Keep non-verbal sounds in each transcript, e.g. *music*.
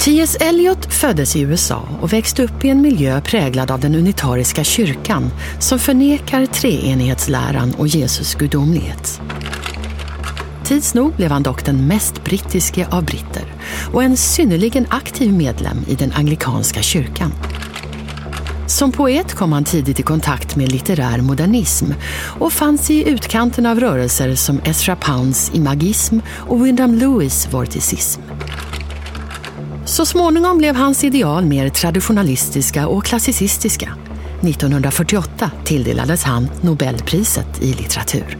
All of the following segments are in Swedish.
T.S. Eliot föddes i USA och växte upp i en miljö präglad av den unitariska kyrkan som förnekar treenighetsläran och Jesus gudomlighet. Tids nog blev han dock den mest brittiske av britter och en synnerligen aktiv medlem i den anglikanska kyrkan. Som poet kom han tidigt i kontakt med litterär modernism och fanns i utkanten av rörelser som Ezra Pounds imagism och Wyndham Lewis vorticism. Så småningom blev hans ideal mer traditionalistiska och klassicistiska. 1948 tilldelades han Nobelpriset i litteratur.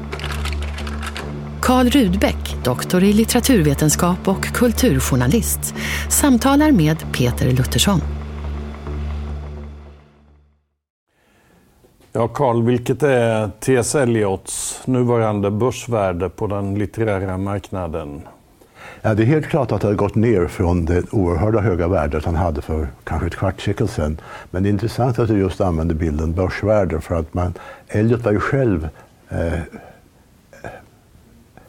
Karl Rudbeck, doktor i litteraturvetenskap och kulturjournalist, samtalar med Peter Luttersson. Ja, Karl, vilket är T.S. Eliots nuvarande börsvärde på den litterära marknaden? Ja, det är helt klart att det har gått ner från det oerhörda höga värdet han hade för kanske ett kvartssekel sedan. Men det är intressant att du just använder bilden börsvärde för att man, Elliot var ju själv eh,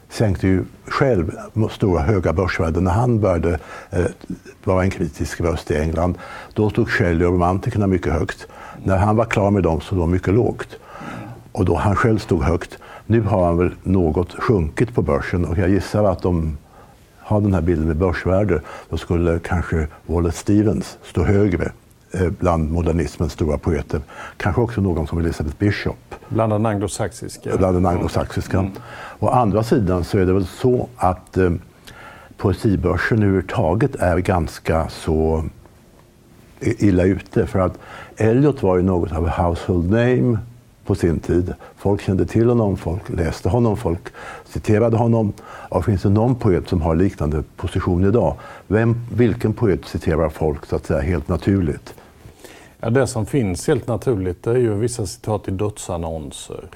sänkte ju själv stora höga börsvärden när han började eh, vara en kritisk röst i England. Då stod Shelley och romantikerna mycket högt. När han var klar med dem så låg mycket lågt. Och då han själv stod högt. Nu har han väl något sjunkit på börsen och jag gissar att de ha den här bilden med börsvärde, då skulle kanske Wallace Stevens stå högre eh, bland modernismens stora poeter. Kanske också någon som Elizabeth Bishop. Bland den anglosaxiska? Bland den anglosaxiska. Mm. Å andra sidan så är det väl så att eh, poesibörsen överhuvudtaget är ganska så illa ute. För att Eliot var ju något av a household name på sin tid. Folk kände till honom, folk läste honom, folk citerade honom. Och finns det någon poet som har liknande position idag? Vem, vilken poet citerar folk så att säga helt naturligt? Ja, det som finns helt naturligt är ju vissa citat i dödsannonser.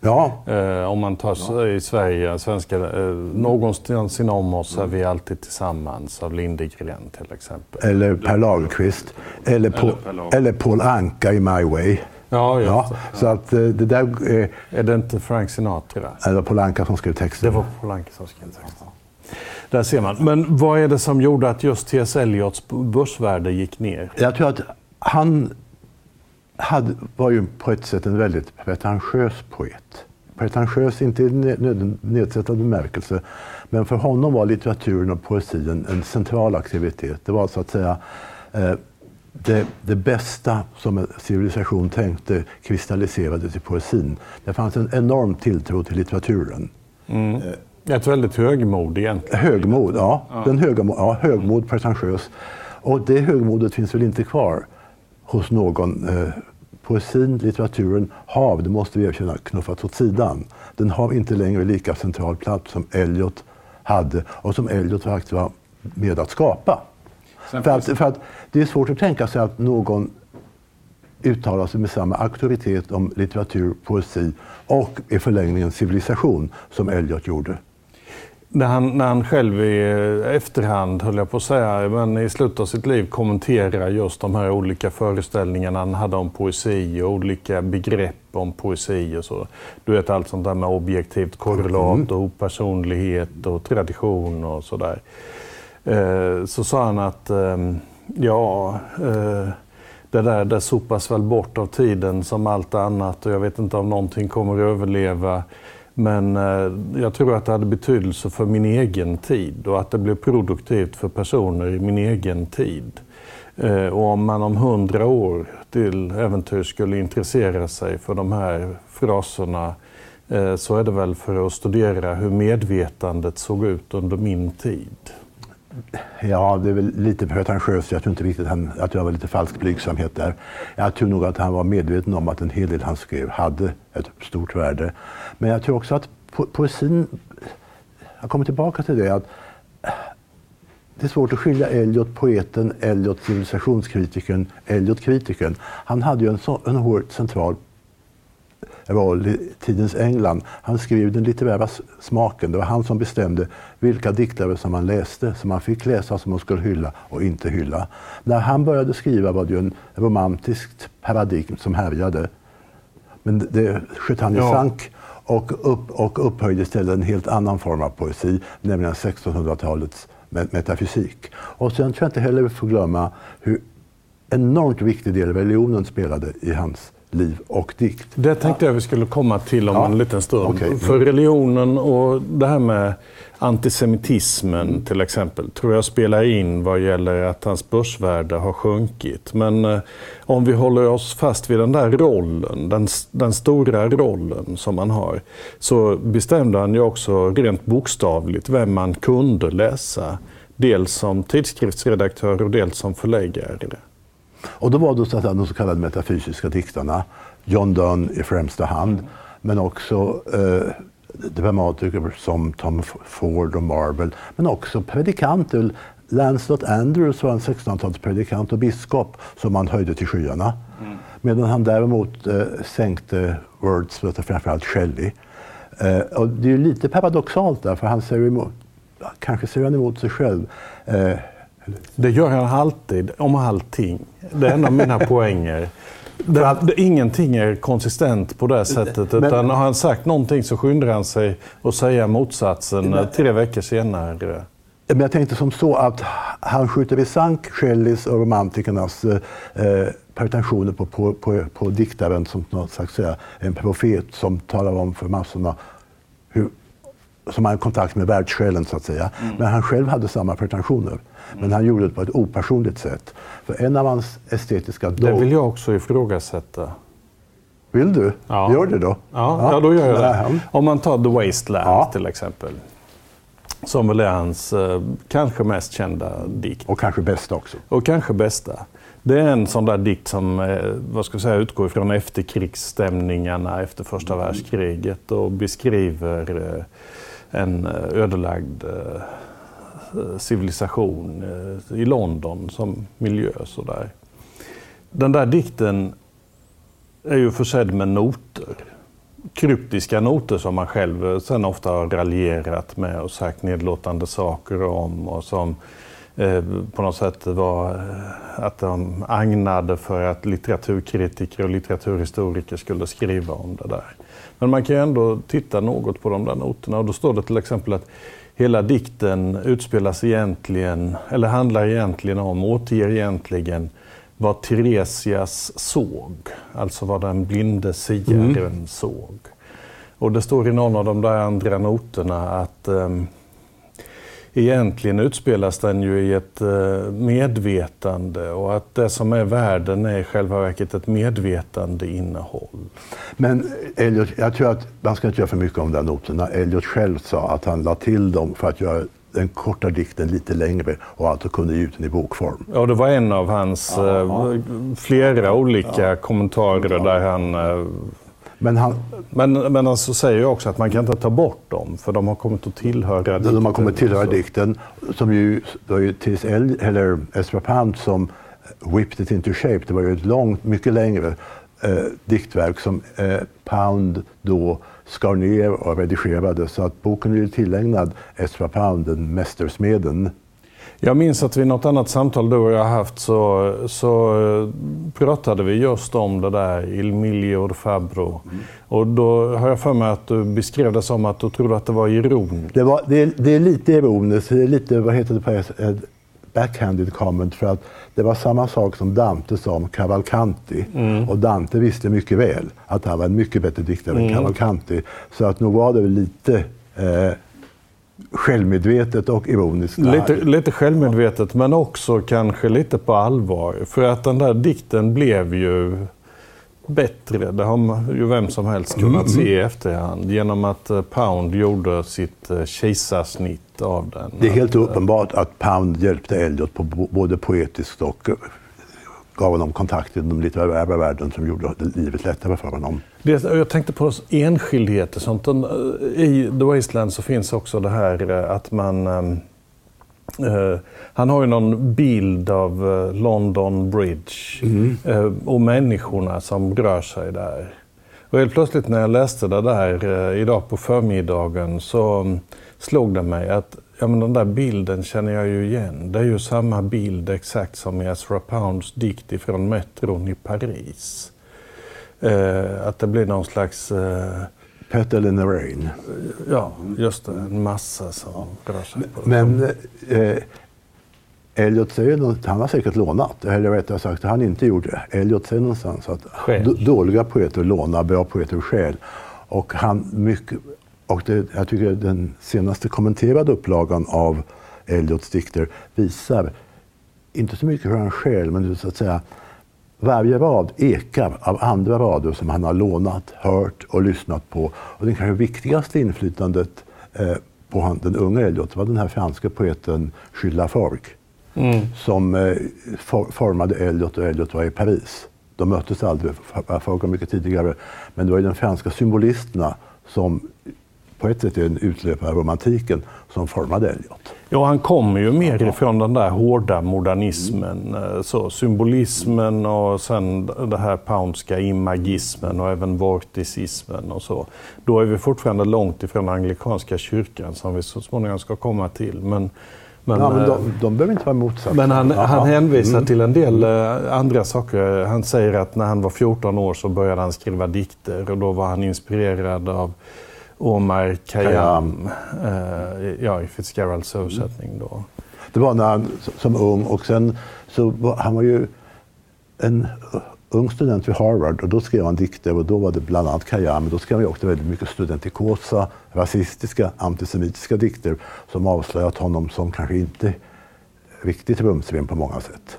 Ja. Eh, om man tar ja. i Sverige, svenska, eh, någonstans inom oss är vi alltid tillsammans av Lindegren till exempel. Eller Per Lagerkvist. Eller, Paul, eller Paul Anka i My Way. Ja, ja. Så att eh, det där... Eh, är det inte Frank Sinatra? Det var Polanka som skrev texten. Det var Polanka som skrev texten. Där ser man. Men vad är det som gjorde att just T.S. Eliots börsvärde gick ner? Jag tror att han hade, var ju på ett sätt en väldigt pretentiös poet. Pretentiös, inte i nedsättande bemärkelse, men för honom var litteraturen och poesin en central aktivitet. Det var så att säga eh, det, det, bästa som en civilisation tänkte kristalliserades i poesin. Det fanns en enorm tilltro till litteraturen. Mm. Ett väldigt högmod egentligen. Högmod, ja. ja. Den högmod, ja högmod, pretentiös. Och det högmodet finns väl inte kvar hos någon. Eh, poesin, litteraturen har, det måste vi erkänna, knuffats åt sidan. Den har inte längre lika central plats som Eliot hade och som Eliot faktiskt var med att skapa. För att, för att det är svårt att tänka sig att någon uttalar sig med samma auktoritet om litteratur, poesi och i förlängningen civilisation som Eliot gjorde. När han, när han själv i efterhand, höll jag på att säga, men i slutet av sitt liv kommenterar just de här olika föreställningarna han hade om poesi och olika begrepp om poesi och så. Du vet allt sånt där med objektivt korrelat mm. och personlighet och tradition och sådär. Eh, Eh, så sa han att ehm, ja, eh, det där det sopas väl bort av tiden som allt annat och jag vet inte om någonting kommer att överleva. Men eh, jag tror att det hade betydelse för min egen tid och att det blev produktivt för personer i min egen tid. Och om man om hundra år till äventyr skulle intressera sig för de här fraserna så är det väl för att studera hur medvetandet såg ut under min tid. Ja, det är väl lite pretentiöst. Jag tror inte riktigt han, att det var lite falsk blygsamhet där. Jag tror nog att han var medveten om att en hel del han skrev hade ett stort värde. Men jag tror också att po poesin, jag kommer tillbaka till det, att det är svårt att skilja Eliot, poeten, Eliot, civilisationskritikern, Eliot, kritikern. Han hade ju en, så, en oerhört central var tidens England. Han skrev den litterära smaken. Det var han som bestämde vilka diktare som man läste, som man fick läsa, som man skulle hylla och inte hylla. När han började skriva var det ju en romantiskt paradigm som härjade. Men det sköt han i ja. sank och, upp, och upphöjde istället en helt annan form av poesi, nämligen 1600-talets metafysik. Och sen tror jag inte heller vi får glömma hur enormt viktig del religionen spelade i hans liv och dikt. Det tänkte jag vi skulle komma till om ja. en liten stund. Okay. För religionen och det här med antisemitismen mm. till exempel tror jag spelar in vad gäller att hans börsvärde har sjunkit. Men eh, om vi håller oss fast vid den där rollen, den, den stora rollen som han har, så bestämde han ju också rent bokstavligt vem man kunde läsa. Dels som tidskriftsredaktör och dels som förläggare. Och då var det så att de så kallade metafysiska diktarna, John Donne i främsta hand, men också eh, dramatiker som Tom Ford och Marvel, men också predikanter. Lancelot Andrews var en 1600-talspredikant och biskop som man höjde till skyarna. Mm. Medan han däremot eh, sänkte Wordsworth och framförallt Shelley. Eh, och det är lite paradoxalt där, för han säger emot, kanske säger han emot sig själv. Eh, det gör han alltid, om allting. Det är en av mina *laughs* poänger. Det, det, ingenting är konsistent på det sättet. Men, utan har han sagt någonting så skyndar han sig att säga motsatsen men, tre veckor senare. Men jag tänkte som så att han skjuter i sank Shelleys och romantikernas eh, pretensioner på, på, på, på diktaren som något slags, en profet som talar om för massorna som har kontakt med världssjälen så att säga. Mm. Men han själv hade samma pretensioner. Men han gjorde det på ett opersonligt sätt. För en av hans estetiska Det vill jag också ifrågasätta. Vill du? Ja. Gör det då. Ja, ja. då gör jag det. Om man tar The Wasteland ja. till exempel. Som väl är hans eh, kanske mest kända dikt. Och kanske bästa också. Och kanske bästa. Det är en sån där dikt som eh, vad ska jag säga, utgår från efterkrigsstämningarna efter första mm. världskriget och beskriver eh, en eh, ödelagd eh, civilisation eh, i London som miljö. Sådär. Den där dikten är ju försedd med noter. Kryptiska noter som man själv sen ofta har raljerat med och sagt nedlåtande saker om och som eh, på något sätt var att de agnade för att litteraturkritiker och litteraturhistoriker skulle skriva om det där. Men man kan ju ändå titta något på de där noterna och då står det till exempel att hela dikten utspelas egentligen, eller handlar egentligen om, återger egentligen vad Teresias såg. Alltså vad den blinde siaren mm. såg. Och det står i någon av de där andra noterna att um, egentligen utspelas den ju i ett eh, medvetande och att det som är världen är i själva verket ett medvetande innehåll. Men Elliot, jag tror att man ska inte göra för mycket om de noterna. Elliot själv sa att han la till dem för att göra den korta dikten lite längre och alltså kunde ge ut den i bokform. Ja, det var en av hans ja, eh, flera olika ja. kommentarer ja. där han eh, men han, men, men alltså säger ju också att man kan inte ta bort dem, för de har kommit att tillhöra dikten. De har kommit att tillhöra dikten, som ju, det var ju T.S. eller Ezra Pound som whipped it into shape. Det var ju ett långt, mycket längre eh, diktverk som eh, Pound då skar ner och redigerade. Så att boken är tillägnad Ezra Pound, den mästersmeden. Jag minns att vid något annat samtal du och jag haft så, så eh, pratade vi just om det där Il Miglior Fabro. Mm. Och då har jag för mig att du beskrev det som att du trodde att det var ironiskt. Det, var, det, är, det är lite ironiskt, det är lite, vad heter det på ett backhanded comment för att det var samma sak som Dante sa om Cavalcanti. Mm. Och Dante visste mycket väl att han var en mycket bättre diktare mm. än Cavalcanti. Så att nog var det väl lite eh, självmedvetet och ironiskt. Lite, lite självmedvetet men också kanske lite på allvar. För att den där dikten blev ju bättre. Det har ju vem som helst kunnat mm. se i efterhand genom att eh, Pound gjorde sitt eh, kejsarsnitt av den. Det är helt uppenbart att Pound hjälpte Elliot på både poetiskt och gav honom kontakt i den litterära världen som gjorde livet lättare för honom. Det, jag tänkte på enskildheter. Sånt. I The Wasteland så finns också det här eh, att man... Uh, han har ju någon bild av London Bridge mm. uh, och människorna som rör sig där. Och helt plötsligt när jag läste det där eh, idag på förmiddagen så mm, slog det mig att ja, men den där bilden känner jag ju igen. Det är ju samma bild exakt som i Ezra Pounds dikt ifrån metron i Paris. Eh, att det blir någon slags... Eh, Petal in the rain. Ja, just det. En massa som rör sig på Men eh, Elliot säger något, han har säkert lånat, eller rättare sagt, han inte gjort det. Elliot säger någonstans att Stjäl. dåliga poeter lånar, bra poeter stjäl. Och han mycket, och det, jag tycker den senaste kommenterade upplagan av Elliots dikter visar, inte så mycket hur han stjäl, men så att säga varje rad ekar av andra rader som han har lånat, hört och lyssnat på. Och det kanske viktigaste inflytandet eh, på han, den unga Eliot var den här franska poeten Gilles Laforgue som eh, for, formade Eliot och Eliot var i Paris. De möttes aldrig, Laforgue var mycket tidigare. Men det var ju de franska symbolisterna som på ett sätt är en utlöpare av romantiken som formade Eliot. Ja, han kommer ju mer ifrån den där hårda modernismen. eh, Så, symbolismen och sen det här poundska imagismen och även vorticismen och så. Då är vi fortfarande långt ifrån anglikanska kyrkan som vi så småningom ska komma till. Men, men, ja, men eh, de, de behöver inte vara motsatser. men han, han hänvisar Mm. till en del eh, andra saker. Han säger att när han var 14 år så började han skriva dikter och då var han inspirerad av Omar Khayyam, eh, ja, i Fitzgeralds översättning. Då. Det var när han som ung och sen så var, han var ju en ung student vid Harvard och då skrev han dikter och då var det bland annat Khayyam. Men då skrev han också väldigt mycket studentikosa, rasistiska, antisemitiska dikter som avslöjat honom som kanske inte riktigt rumsren på många sätt.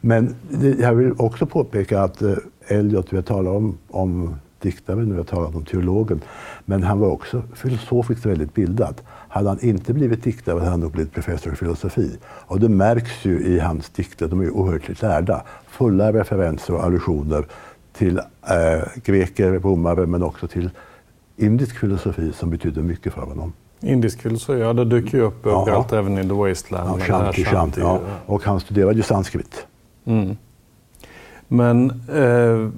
Men jag vill också påpeka att eh, Eliot, vi har talat om, om diktaren, vi har talat om teologen, men han var också filosofiskt väldigt bildad. Hade han inte blivit diktare hade han nog blivit professor i filosofi. Och det märks ju i hans dikter, de är ju oerhört lärda. Fulla referenser och allusioner till eh, greker, romare, men också till indisk filosofi som betyder mycket för honom. Indisk filosofi, ja det dyker ju upp Ja. överallt, även i The Wasteland. Ja, shanti, shanti, ja. Och han studerade ju sanskrit. Mm. Men eh,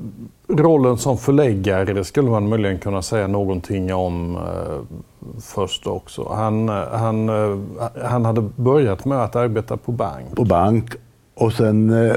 rollen som förläggare skulle man möjligen kunna säga någonting om eh, först också. Han, eh, han, eh, han hade börjat med att arbeta på bank. på bank. Och sen, eh,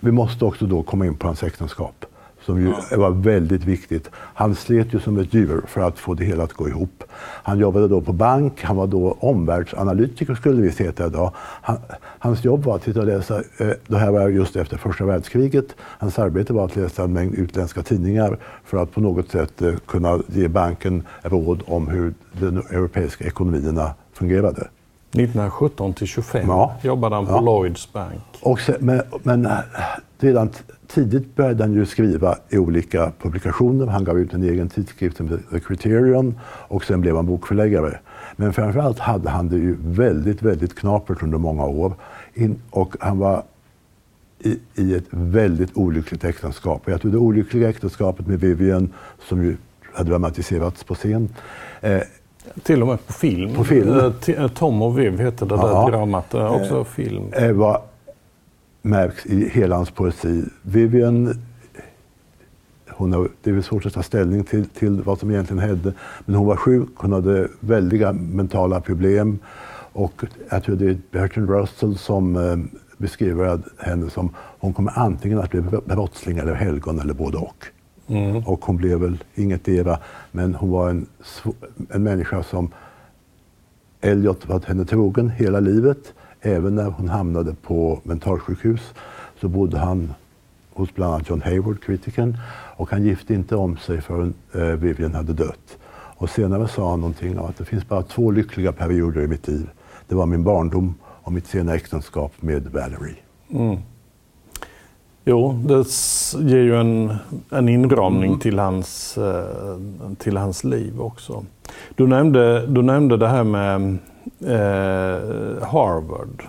vi måste också då komma in på hans äktenskap. Som ju var väldigt viktigt. Han slet ju som ett djur för att få det hela att gå ihop. Han jobbade då på bank, han var då omvärldsanalytiker skulle vi heta idag. Han, hans jobb var att sitta och läsa, eh, det här var just efter första världskriget. Hans arbete var att läsa en mängd utländska tidningar för att på något sätt eh, kunna ge banken råd om hur de europeiska ekonomierna fungerade. 1917 till 25 Ja. jobbade han på Ja. Lloyds Bank. Och sen, men, men äh, redan tidigt började han ju skriva i olika publikationer. Han gav ut en egen tidskrift som The Criterion och sen blev han bokförläggare. Men framförallt hade han det ju väldigt, väldigt knapert under många år. In, och han var i, i ett väldigt olyckligt äktenskap. Jag tror det olyckliga äktenskapet med Vivian, som ju hade dramatiserats på scen, eh, Till och med på film. På film. Eh, eh, Tom och Viv heter det Ja. där dramat. eh, Också film. eh, var, märks i hela hans poesi. Vivian, hon har, det är väl svårt att ta ställning till, till vad som egentligen hände, men hon var sjuk, hon hade väldiga mentala problem. Och jag tror det är Bertrand Russell som eh, beskriver henne som hon kommer antingen att bli brottsling eller helgon eller både och. Och hon blev väl inget era, men hon var en, en människa som Elliot var henne trogen hela livet. Även när hon hamnade på mentalsjukhus så bodde han hos bland annat John Hayward, kritikern. Och han gifte inte om sig förrän eh, Vivian hade dött. Och senare sa han någonting om att det finns bara två lyckliga perioder i mitt liv. Det var min barndom och mitt sena äktenskap med Valerie. Jo, det ger ju en, en inramning till, hans, eh, till hans liv också. Du nämnde, du nämnde det här med eh, Harvard.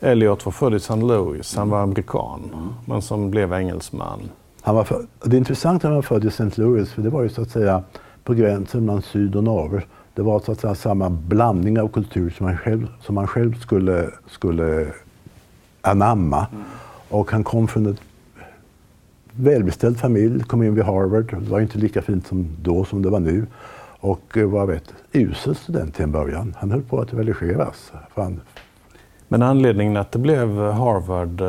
Eliot var född i St. Louis, han var amerikan, men som blev engelsman. Han var för, det är intressant att han var född i St. Louis, för det var ju så att säga på gränsen mellan syd och norr. Det var så att säga samma blandning av kultur som han själv, som han själv skulle, skulle anamma. Och han kom från ett välbeställd familj, kom in vid Harvard. Det var inte lika fint som då som det var nu. Och eh, var vet, usel student till en början. Han höll på att religeras. Han... Men anledningen att det blev Harvard uh,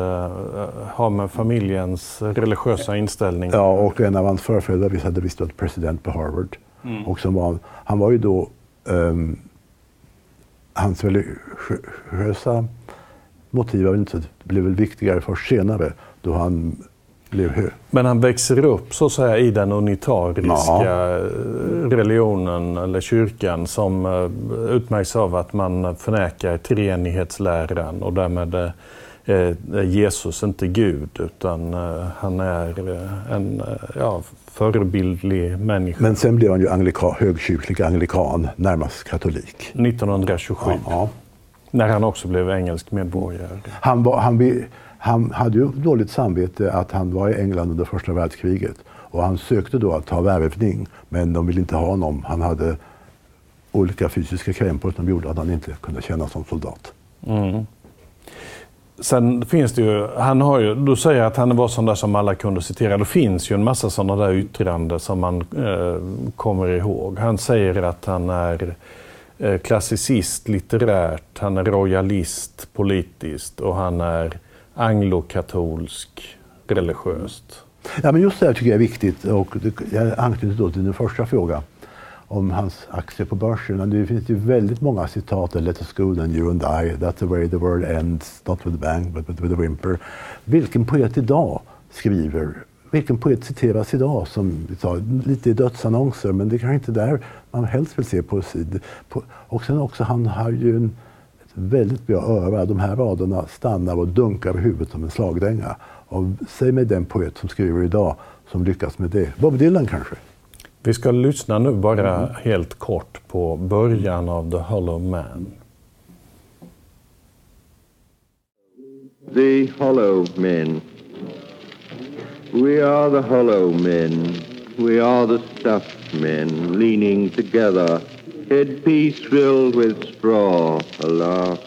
har med familjens religiösa inställning? Ja, och en av hans förfäder hade visst varit president på Harvard. Mm. Och som var, han var ju då um, hans religiösa motiv blev väl viktigare först senare då han. Men han växer upp så att säga i den unitariska ja. religionen eller kyrkan som eh, utmärks av att man förnekar treenighetsläran och därmed är Jesus inte Gud utan eh, han är en ja, förebildlig människa. Men sen blev han ju anglika, högkyrklig anglikan, närmast katolik. 1927. Ja. När han också blev engelsk medborgare. Han, var, han, han hade ju dåligt samvete att han var i England under första världskriget. Och han sökte då att ta värvning, men de ville inte ha honom. Han hade olika fysiska krämpor som gjorde att han inte kunde känna som soldat. Mm. Sen finns det ju, han har ju, du säger att han var sån där som alla kunde citera. Det finns ju en massa sådana där yttranden som man eh, kommer ihåg. Han säger att han är eh, klassicist litterärt, han är royalist politiskt och han är anglokatolsk religiöst. Ja, men just det här tycker jag är viktigt och jag anknyter då till din första fråga om hans aktier på börsen. Det finns ju väldigt många citat. Let us go then you and I. That's the way the world ends. Not with a bang but with a whimper. Vilken poet idag skriver vilken poet citeras idag som vi sa, lite i dödsannonser, men det är kanske inte där man helst vill se poesi. Och sen också, han har ju en, väldigt bra öra. De här raderna stannar och dunkar i huvudet som en slagdänga. Och säg mig den poet som skriver idag som lyckas med det. Bob Dylan kanske? Vi ska lyssna nu bara mm. helt kort på början av The Hollow Man. The Hollow Men. We are the hollow men. We are the stuffed men, leaning together, headpiece filled with straw, alas.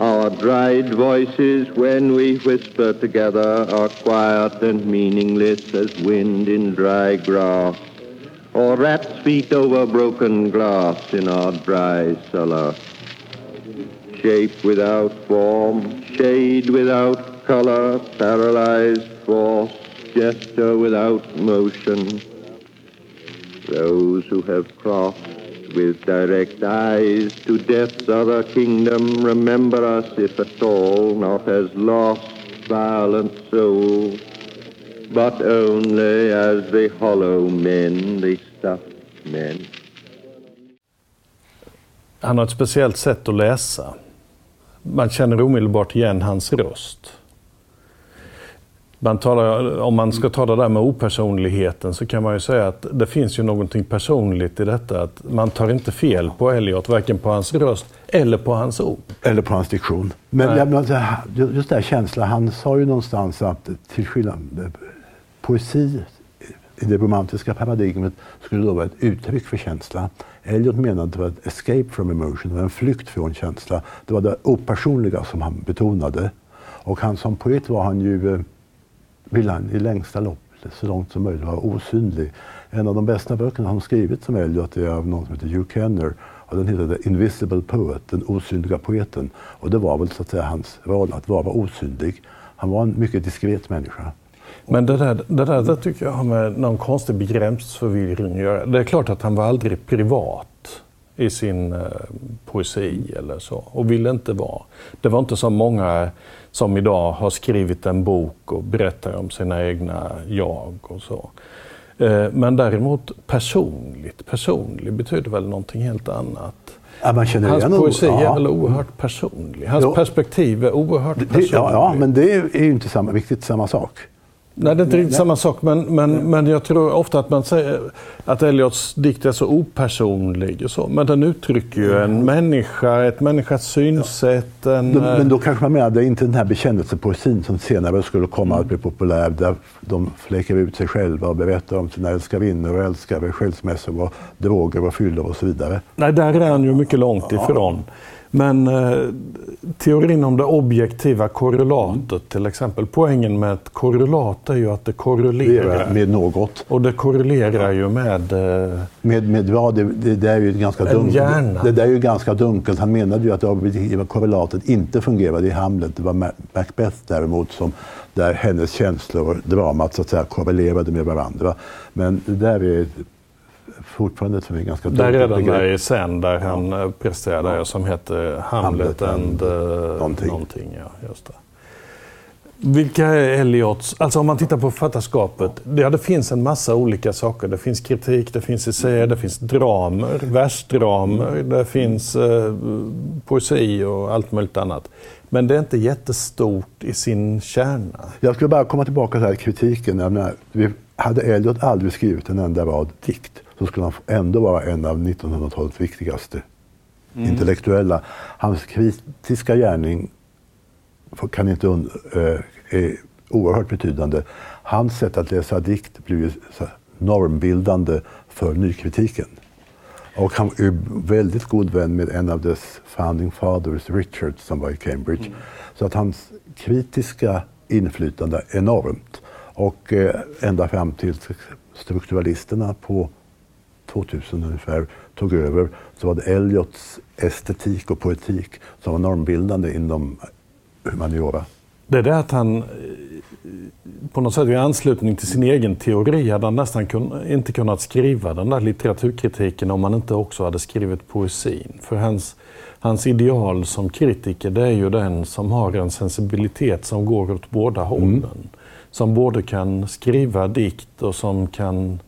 Our dried voices, when we whisper together, are quiet and meaningless as wind in dry grass or rat's feet over broken glass in our dry cellar. Shape without form, shade without color, paralyzed force, gesture without motion. Those who have crossed with direct eyes to death's other kingdom remember us, if at all, not as lost, violent souls, but only as the hollow men, the stuffed men. Han har ett speciellt sätt att läsa. Man känner omedelbart igen hans röst. Man talar, om man ska ta det där med opersonligheten så kan man ju säga att det finns ju någonting personligt i detta. Att man tar inte fel på Elliot, varken på hans röst eller på hans ord. Eller på hans diktion. Men just den här känslan, han sa ju någonstans att till skillnad poesi i det romantiska paradigmet skulle då vara ett uttryck för känsla. Eliot menade att det var ett escape from emotion, det var en flykt från känsla. Det var det opersonliga som han betonade. Och han som poet var han ju, vill ville han i längsta lopp, så långt som möjligt, vara osynlig. En av de bästa böckerna han skrivit som Elliot är av någon som heter Hugh Kenner. Och den heter The Invisible Poet, den osynliga poeten. Och det var väl så att säga hans roll, att vara osynlig. Han var en mycket diskret människa. Men det där, det där det tycker jag har med någon konstig begreppsförvirring att göra. Det är klart att han var aldrig privat i sin eh, poesi eller så och ville inte vara. Det var inte så många som idag har skrivit en bok och berättar om sina egna jag och så. Eh, men däremot personligt, personlig betyder väl någonting helt annat. Ja, Hans poesi ja. är väl oerhört personlig. Hans jo. perspektiv är oerhört personligt. Ja, ja, men det är ju inte samma, riktigt samma sak. Nej, det är inte riktigt samma sak. Men, men, men jag tror ofta att man säger att Eliots dikt är så opersonlig. Och så. Men den uttrycker ju en människa, ett människas synsätt. En, men då kanske man menar att det är inte den här bekännelsepoesin som senare skulle komma att bli populär. Där de fläcker ut sig själva och berättar om sina älskarinnor och älskare, skilsmässor och droger och fyllor och så vidare. Nej, där är han ju mycket långt ifrån. Men eh, teorin om det objektiva korrelatet till exempel. Poängen med ett korrelat är ju att det korrelerar. Med något. Och det korrelerar ju med... Eh, med, med vad? Det, det, det, är ju ganska dunkelt. Det där är ju ganska dunkelt. Han menade ju att det objektiva korrelatet inte fungerade i Hamlet. Det var Ma- Macbeth däremot som där hennes känslor och dramat så att säga korrelerade med varandra. Men det där är fortfarande för mig ganska Där är den där scen där han ja. presterar ja. som heter Hamlet, Hamlet and, and uh, någonting. någonting. Ja, just det. Vilka är Eliots, alltså om man tittar på författarskapet, ja, det finns en massa olika saker. Det finns kritik, det finns essäer, det finns dramer, versdramer, det finns eh, poesi och allt möjligt annat. Men det är inte jättestort i sin kärna. Jag skulle bara komma tillbaka till här kritiken. Jag menar, vi hade Eliot aldrig skrivit en enda rad dikt så skulle han ändå vara en av 1900-talets viktigaste Mm. intellektuella. Hans kritiska gärning kan inte und- eh, är oerhört betydande. Hans sätt att läsa dikt blir här normbildande för nykritiken. Och han är väldigt god vän med en av dess founding fathers, Richard, som var i Cambridge. Så att hans kritiska inflytande är enormt. Och eh, ända fram till strukturalisterna på 2000 ungefär tog över så var det Eliots estetik och poetik som var normbildande inom humaniora. Det är det att han eh, på något sätt i anslutning till sin egen teori hade han nästan kun, inte kunnat skriva den där litteraturkritiken om han inte också hade skrivit poesin. För hans, hans ideal som kritiker det är ju den som har en sensibilitet som går åt båda hållen. Som både kan skriva dikt och som kan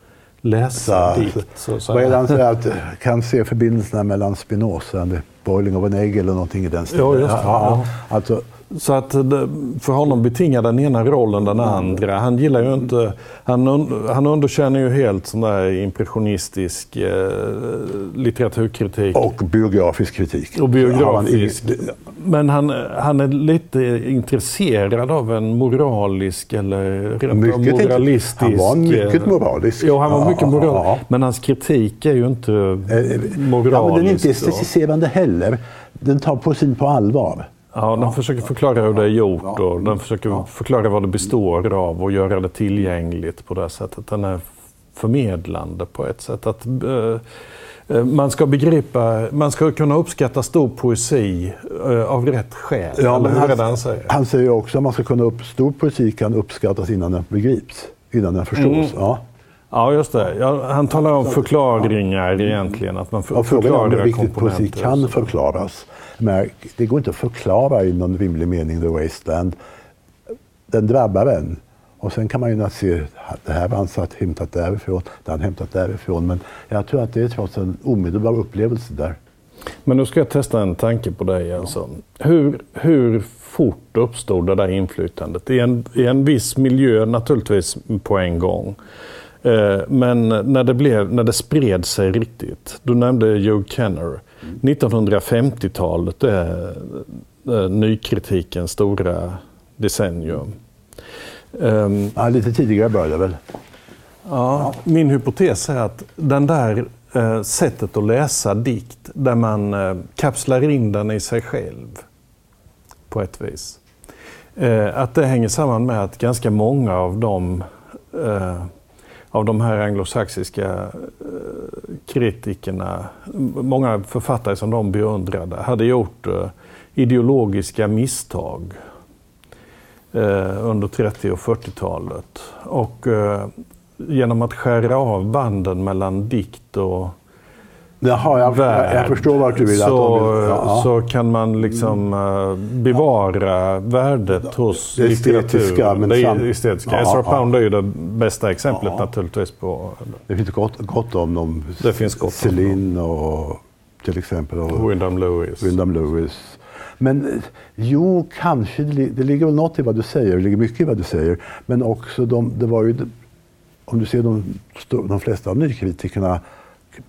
läsa Så- dikt. Så, så Vad är det han säger? Att kan se förbindelserna mellan Spinoza Boiling of an egg eller någonting i den stilen. Ja, just det. Ja, Alltså, Så att för honom betingar den ena rollen den andra. Han gillar ju inte... Han, un, han underkänner ju helt sån där impressionistisk eh, litteraturkritik. och biografisk kritik. Och biografisk. Men han, han är lite intresserad av en moralisk eller Mycket moralistisk... Han var mycket eh, moralisk. Jo, han var Ja, mycket moralisk. ja. Men hans kritik är ju inte Eh, moralisk. Ja, men den är inte estetiserande heller. Den tar poesin på allvar. Ja, den försöker förklara hur det är gjort och den försöker förklara vad det består av och göra det tillgängligt på det sättet. Den är förmedlande på ett sätt. Att, eh, eh, man ska begripa, man ska kunna uppskatta stor poesi eh, av rätt skäl. eller hur är det han säger? han säger också att man ska kunna upp, stor poesi kan uppskattas innan den begrips. Innan den förstås. Mm. Ja. Ja, just det. Ja, han talar om förklaringar egentligen. Att man för, Och frågan är om viktigt poesi komponenter. kan förklaras. Men det går inte att förklara i någon rimlig mening The Wasteland. Den drabbar en. Och sen kan man ju se att det här var han satt, hämtat därifrån, det han hämtat därifrån. Men jag tror att det är trots en omedelbar upplevelse där. Men nu ska jag testa en tanke på dig. Alltså. Hur, hur fort uppstod det där inflytandet? I en, I en viss miljö naturligtvis på en gång. Eh, Men när det, blev, när det spred sig riktigt. Du nämnde Joe Kenner. 1950-talet är eh, nykritikens stora decennium. Ehm, Ja, lite tidigare började det väl. Ja, min hypotes är att den där eh, sättet att läsa dikt där man eh, kapslar in den i sig själv på ett vis. Att det hänger samman med att ganska många av de, av de här anglosaxiska eh, kritikerna, många författare som de beundrade, hade gjort eh, ideologiska misstag eh, under 30 och 40-talet. Och genom att skära av banden mellan dikt och Jaha, jag, jag, värld jag förstår vart du vill. att så, vill- ja, ja. så kan man liksom eh, bevara värdet hos Det estetiska, men det estetiska. Ja, Ezra ja. Pound är ju det bästa exemplet Ja. naturligtvis på Det finns gott, gott om dem. Det finns gott om Celine och till exempel. Och Wyndham Lewis. Wyndham Lewis. Men eh, jo, kanske. Det, li- det ligger väl något i vad du säger. Det ligger mycket i vad du säger. Men också, de, det var ju, om du ser de, de flesta av nykritikerna,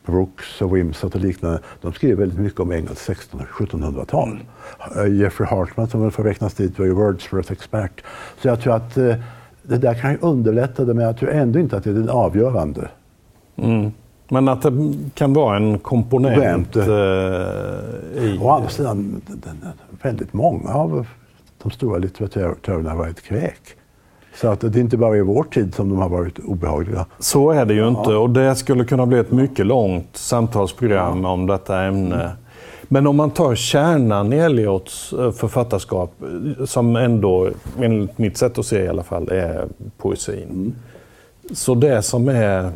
Brooks och Wimsatt och liknande, de skrev väldigt mycket om engelskt 1600 1700-tal. Eh, Jeffrey Hartman, som väl får räknas dit, var ju Wordsworth-expert. Så jag tror att eh, det där kan ju underlätta det, men jag tror ändå inte att det är det avgörande. Mm. Men att det kan vara en komponent Komponent. eh, i... Å andra sidan, den- den- väldigt många av de stora litteratörerna har varit kräk. Så att det är inte bara i vår tid som de har varit obehagliga. Så är det ju inte och det skulle kunna bli ett mycket långt samtalsprogram om detta ämne. Men om man tar kärnan i Eliots eh, författarskap, som ändå, enligt mitt sätt att se i alla fall, är poesin. Så det som är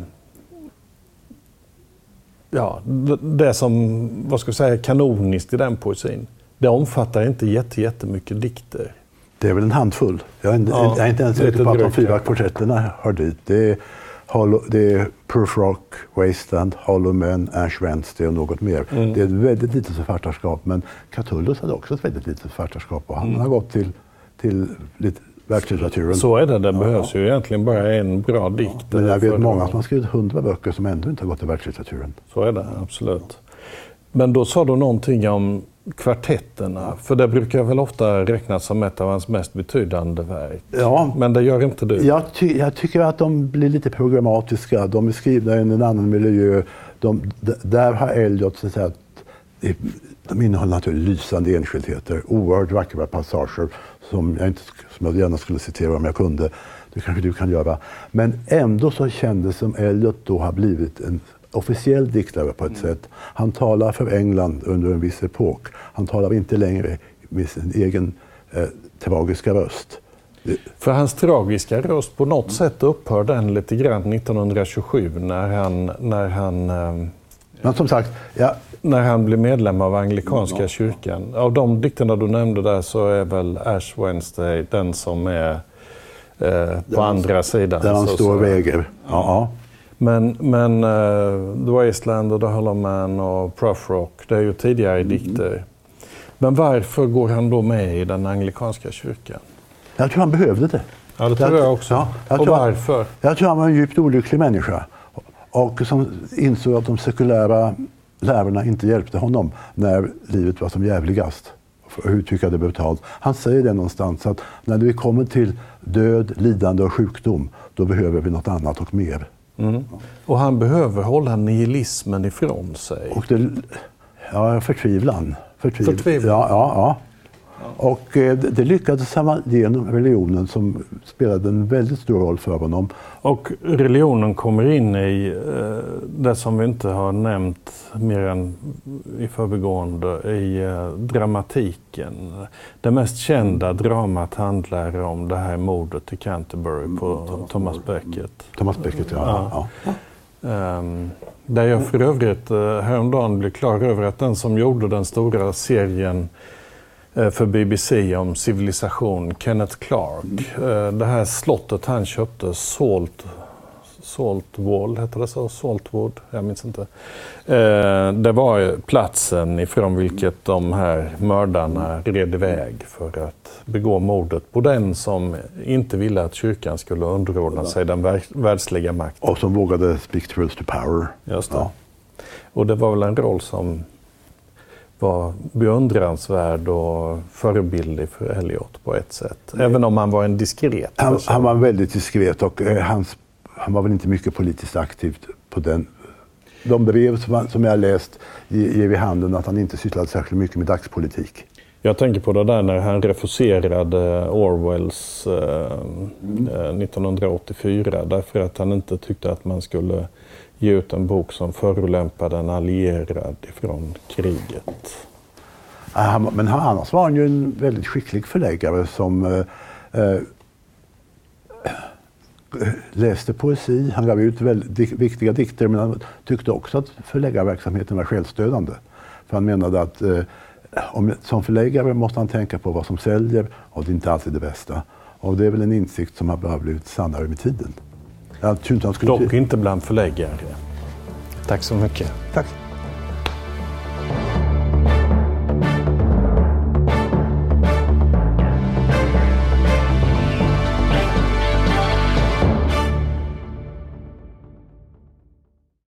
ja, det- som, vad ska jag säga, kanoniskt i den poesin, det omfattar inte jätte, jättemycket dikter. Det är väl en handfull. Jag är inte, Ja, jag är inte ens lite säker på att de fyra ja. kvartetterna hör dit. Det är, Hollow, det är Proof Rock, Wasteland, Hollow Man, Ash Wednesday och något mer. Mm. Det är ett väldigt litet författarskap. Men Catullus hade också ett väldigt litet författarskap och han har gått till, till lit- världslitteraturen. Mm. Så är det, det behövs ju egentligen bara en bra dikt. Men jag vet många att- som har skrivit hundra böcker som ändå inte har gått till världslitteraturen. Så är det, absolut. Men då sa du någonting om kvartetterna, för det brukar väl ofta räknas som ett av hans mest betydande verk. Ja, Men det gör inte du? Jag, ty jag tycker att de blir lite programmatiska. De är skrivna i en annan miljö. De, där har Eliot så att säga, de innehåller naturligtvis lysande enskildheter, oerhört vackra passager som jag, inte, som jag gärna skulle citera om jag kunde. Det kanske du kan göra. Men ändå så kändes som Eliot då har blivit en officiell diktare på ett sätt. Han talar för England under en viss epok. Han talar inte längre med sin egen eh, tragiska röst. För hans tragiska röst, på något sätt upphör den lite grann 1927 när han, när han, eh, Men som sagt, ja, när han blir medlem av anglikanska kyrkan. Av de dikterna du nämnde där så är väl Ash Wednesday den som är eh, på andra sidan. där han står och väger. Ja, ja. Men, men uh, The Wasteland och The Hollow Man och Prof Rock, det är ju tidigare Mm. dikter. Men varför går han då med i den anglikanska kyrkan? Jag tror han behövde det. Ja, det tror jag också. Ja, jag och tror- varför? Jag tror han var en djupt olycklig människa. Och som insåg att de sekulära lärarna inte hjälpte honom när livet var som jävligast. För att uttrycka det brutalt. Han säger det någonstans att när vi kommer till död, lidande och sjukdom, då behöver vi något annat och mer. Mm. Och han behöver hålla nihilismen ifrån sig. Och det, ja, förtvivlan. Förtviv, Förtvivlan. Ja, ja, ja. Och eh, det, lyckades han genom religionen som spelade en väldigt stor roll för honom. Och religionen kommer in i eh, det som vi inte har nämnt mer än i förbigående, i eh, dramatiken. Det mest kända dramat handlar om det här mordet i Canterbury på Thomas Becket. Thomas Becket, ja. Ja. ja. Um, där jag för övrigt uh, häromdagen blev klar över att den som gjorde den stora serien för BBC om civilisation, Kenneth Clark. Eh, det här slottet han köpte, Salt, Saltwall, hette det så? Saltwood? Jag minns inte. Eh, det var platsen ifrån vilket de här mördarna red iväg för att begå mordet på den som inte ville att kyrkan skulle underordna sig den vär- världsliga makten. Och som vågade speak truth to power. Just det. Ja. Och det var väl en roll som var beundransvärd och förebildig för Elliot på ett sätt. Även om han var en diskret Han, person. han var väldigt diskret och eh, hans, han var väl inte mycket politiskt aktiv på den. De brev som, som jag läst ge- ger vid handen att han inte sysslade särskilt mycket med dagspolitik. Jag tänker på det där när han refuserade Orwells eh, eh, 1984 därför att han inte tyckte att man skulle ge ut en bok som förolämpade en allierad ifrån kriget. Ah, men annars var han ju en väldigt skicklig förläggare som eh, eh, läste poesi. Han gav ut väldigt viktiga dikter men han tyckte också att förläggarverksamheten var självstödande. För han menade att eh, om, som förläggare måste han tänka på vad som säljer och det är inte alltid det bästa. Och det är väl en insikt som har bara blivit sannare med tiden. Jag inte han skulle... Dock inte bland förläggare. Tack så mycket. Tack.